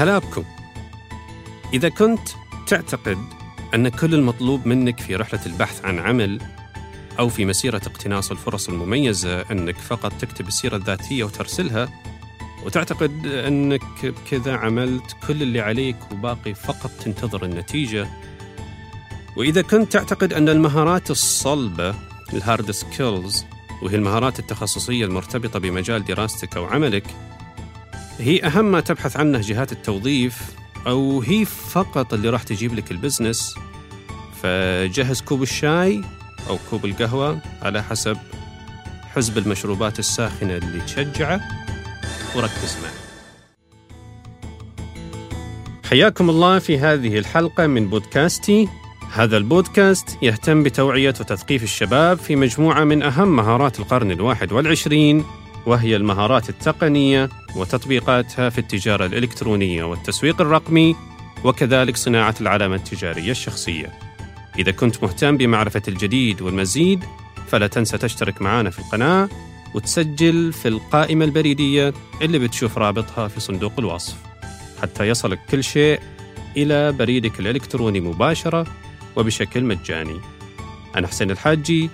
هلا بكم إذا كنت تعتقد أن كل المطلوب منك في رحلة البحث عن عمل أو في مسيرة اقتناص الفرص المميزة أنك فقط تكتب السيرة الذاتية وترسلها وتعتقد أنك بكذا عملت كل اللي عليك وباقي فقط تنتظر النتيجة. وإذا كنت تعتقد أن المهارات الصلبة ال hard skills وهي المهارات التخصصية المرتبطة بمجال دراستك أو عملك هي أهم ما تبحث عنه جهات التوظيف أو هي فقط اللي راح تجيب لك ال business. فجهز كوب الشاي أو كوب القهوة على حسب حزب المشروبات الساخنة اللي تشجعه. وركز معي. حياكم الله في هذه الحلقة من بودكاستي. هذا البودكاست يهتم بتوعية وتثقيف الشباب في مجموعة من أهم مهارات القرن الواحد والعشرين. وهي المهارات التقنية وتطبيقاتها في التجارة الإلكترونية والتسويق الرقمي وكذلك صناعة العلامة التجارية الشخصية. إذا كنت مهتم بمعرفة الجديد والمزيد فلا تنسى تشترك معنا في القناة وتسجل في القائمة البريدية اللي بتشوف رابطها في صندوق الوصف حتى يصلك كل شيء إلى بريدك الإلكتروني مباشرة وبشكل مجاني. أنا حسين الحاجي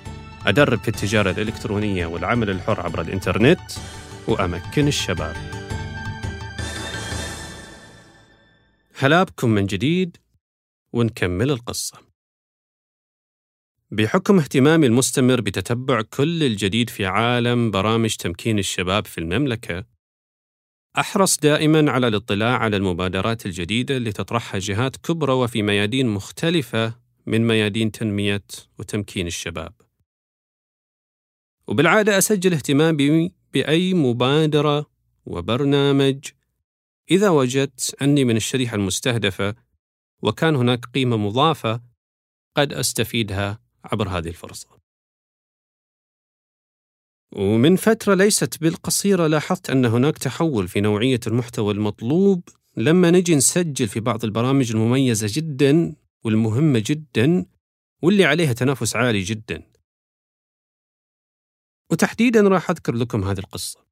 أدرب في التجارة الإلكترونية والعمل الحر عبر الإنترنت وأمكن الشباب. هلا بكم من جديد ونكمل القصة. بحكم اهتمامي المستمر بتتبع كل الجديد في عالم برامج تمكين الشباب في المملكة، أحرص دائما على الاطلاع على المبادرات الجديدة اللي تطرحها جهات كبرى وفي ميادين مختلفة من ميادين تنمية وتمكين الشباب. وبالعادة أسجل اهتمامي بأي مبادرة وبرنامج إذا وجدت أني من الشريحة المستهدفة وكان هناك قيمة مضافة قد أستفيدها عبر هذه الفرصة. ومن فترة ليست بالقصيرة لاحظت أن هناك تحول في نوعية المحتوى المطلوب لما نجي نسجل في بعض البرامج المميزة جدا والمهمة جدا واللي عليها تنافس عالي جدا. وتحديدا راح أذكر لكم هذه القصة.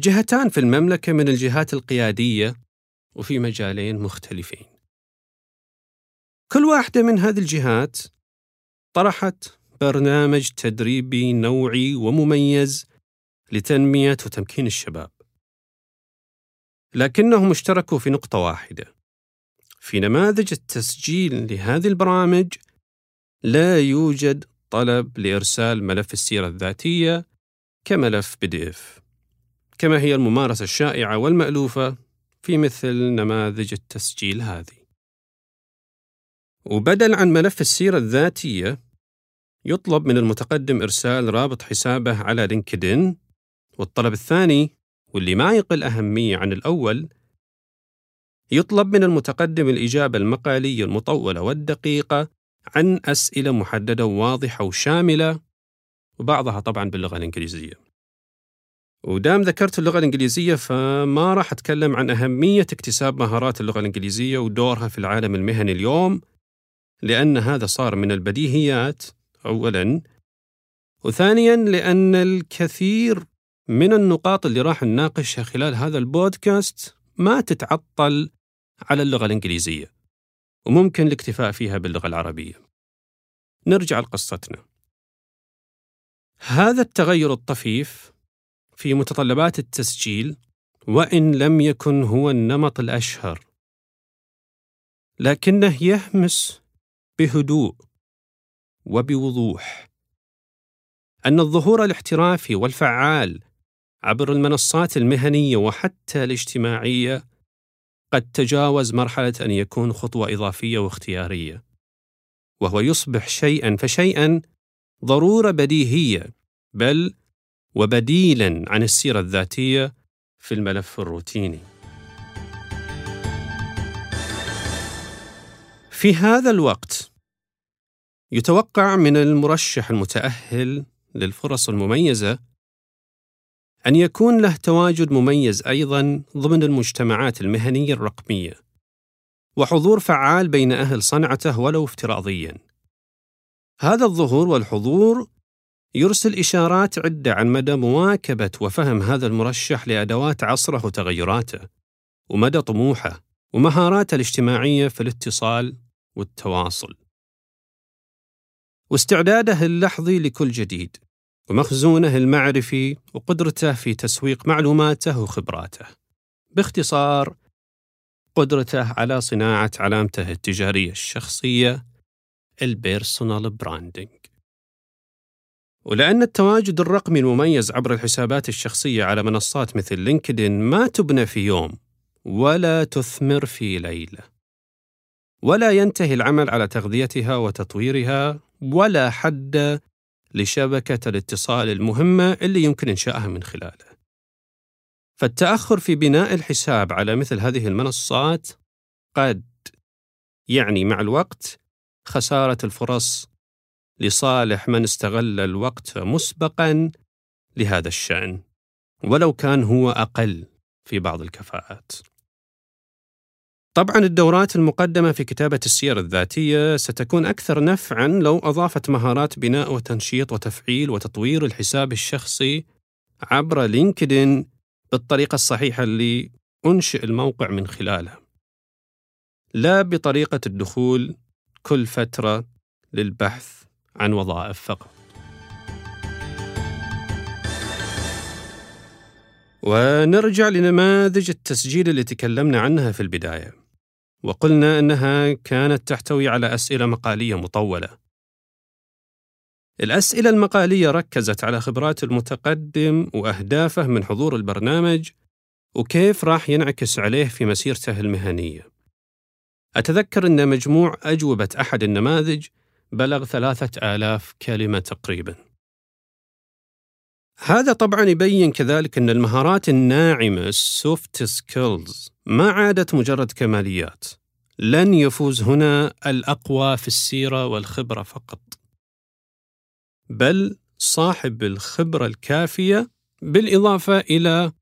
جهتان في المملكة من الجهات القيادية وفي مجالين مختلفين. كل واحدة من هذه الجهات طرحت برنامج تدريبي نوعي ومميز لتنمية وتمكين الشباب. لكنهم اشتركوا في نقطة واحدة. في نماذج التسجيل لهذه البرامج لا يوجد طلب لإرسال ملف السيرة الذاتية كملف إف. كما هي الممارسة الشائعة والمألوفة في مثل نماذج التسجيل هذه. وبدل عن ملف السيرة الذاتية يطلب من المتقدم إرسال رابط حسابه على لينكدين والطلب الثاني واللي ما يقل أهمية عن الأول يطلب من المتقدم الإجابة المقالية المطولة والدقيقة عن أسئلة محددة وواضحة وشاملة وبعضها طبعا باللغة الإنجليزية. ودام ذكرت اللغة الإنجليزية فما راح أتكلم عن أهمية اكتساب مهارات اللغة الإنجليزية ودورها في العالم المهني اليوم لأن هذا صار من البديهيات أولاً. وثانياً لأن الكثير من النقاط اللي راح نناقشها خلال هذا البودكاست ما تتعطل على اللغة الإنجليزية. وممكن الاكتفاء فيها باللغة العربية. نرجع لقصتنا. هذا التغير الطفيف في متطلبات التسجيل وإن لم يكن هو النمط الأشهر، لكنه يهمس بهدوء وبوضوح أن الظهور الاحترافي والفعال عبر المنصات المهنية وحتى الاجتماعية قد تجاوز مرحلة أن يكون خطوة إضافية واختيارية، وهو يصبح شيئا فشيئا ضرورة بديهية، بل وبديلا عن السيرة الذاتية في الملف الروتيني. في هذا الوقت يتوقع من المرشح المتأهل للفرص المميزة أن يكون له تواجد مميز أيضا ضمن المجتمعات المهنية الرقمية وحضور فعال بين أهل صنعته ولو افتراضيا. هذا الظهور والحضور يرسل إشارات عدة عن مدى مواكبة وفهم هذا المرشح لأدوات عصره وتغيراته ومدى طموحه ومهاراته الاجتماعية في الاتصال والتواصل. واستعداده اللحظي لكل جديد. ومخزونه المعرفي وقدرته في تسويق معلوماته وخبراته. باختصار قدرته على صناعة علامته التجارية الشخصية ال personal branding ولأن التواجد الرقمي المميز عبر الحسابات الشخصية على منصات مثل LinkedIn ما تبنى في يوم ولا تثمر في ليلة. ولا ينتهي العمل على تغذيتها وتطويرها ولا حد لشبكة الاتصال المهمة اللي يمكن إنشائها من خلاله فالتأخر في بناء الحساب على مثل هذه المنصات قد يعني مع الوقت خسارة الفرص لصالح من استغل الوقت مسبقا لهذا الشأن ولو كان هو أقل في بعض الكفاءات. طبعا الدورات المقدمة في كتابة السير الذاتية ستكون أكثر نفعا لو أضافت مهارات بناء وتنشيط وتفعيل وتطوير الحساب الشخصي عبر لينكدين بالطريقة الصحيحة اللي أنشئ الموقع من خلالها. لا بطريقة الدخول كل فترة للبحث عن وظائف فقط. ونرجع لنماذج التسجيل اللي تكلمنا عنها في البداية. وقلنا أنها كانت تحتوي على أسئلة مقالية مطولة. الأسئلة المقالية ركزت على خبرات المتقدم وأهدافه من حضور البرنامج وكيف راح ينعكس عليه في مسيرته المهنية. أتذكر أن مجموع أجوبة أحد النماذج بلغ ثلاثة آلاف كلمة تقريباً. هذا طبعا يبين كذلك أن المهارات الناعمة ال soft skills ما عادت مجرد كماليات. لن يفوز هنا الأقوى في السيرة والخبرة فقط. بل صاحب الخبرة الكافية بالإضافة إلى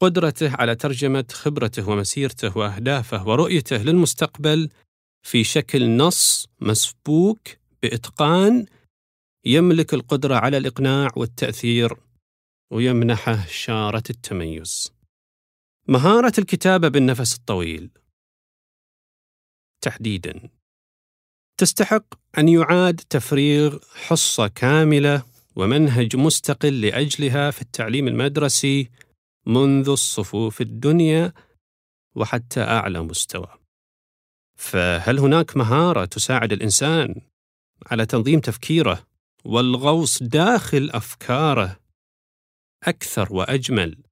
قدرته على ترجمة خبرته ومسيرته وأهدافه ورؤيته للمستقبل في شكل نص مسبوك بإتقان يملك القدرة على الإقناع والتأثير ويمنحه شارة التميز. مهارة الكتابة بالنفس الطويل تحديدا تستحق أن يعاد تفريغ حصة كاملة ومنهج مستقل لأجلها في التعليم المدرسي منذ الصفوف الدنيا وحتى أعلى مستوى. فهل هناك مهارة تساعد الإنسان على تنظيم تفكيره والغوص داخل أفكاره أكثر وأجمل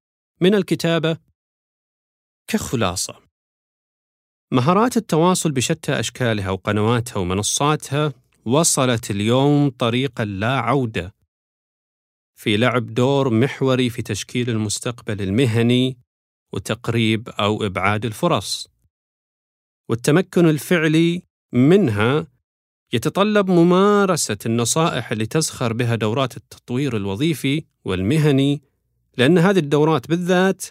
من الكتابة كخلاصة. مهارات التواصل بشتى أشكالها وقنواتها ومنصاتها وصلت اليوم طريقا لا عودة في لعب دور محوري في تشكيل المستقبل المهني وتقريب أو إبعاد الفرص. والتمكن الفعلي منها يتطلب ممارسة النصائح اللي تزخر بها دورات التطوير الوظيفي والمهني لأن هذه الدورات بالذات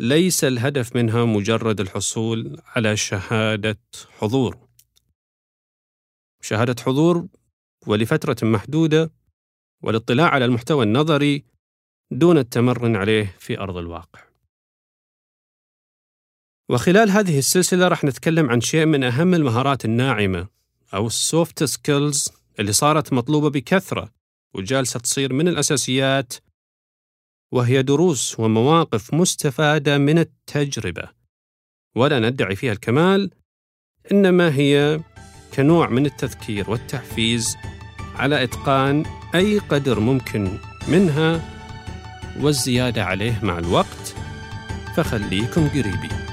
ليس الهدف منها مجرد الحصول على شهادة حضور. شهادة حضور ولفترة محدودة والاطلاع على المحتوى النظري دون التمرن عليه في أرض الواقع. وخلال هذه السلسلة راح نتكلم عن شيء من أهم المهارات الناعمة أو ال soft skills اللي صارت مطلوبة بكثرة وجالسة تصير من الأساسيات وهي دروس ومواقف مستفادة من التجربة. ولا ندعي فيها الكمال إنما هي كنوع من التذكير والتحفيز على إتقان أي قدر ممكن منها والزيادة عليه مع الوقت. فخليكم قريبين.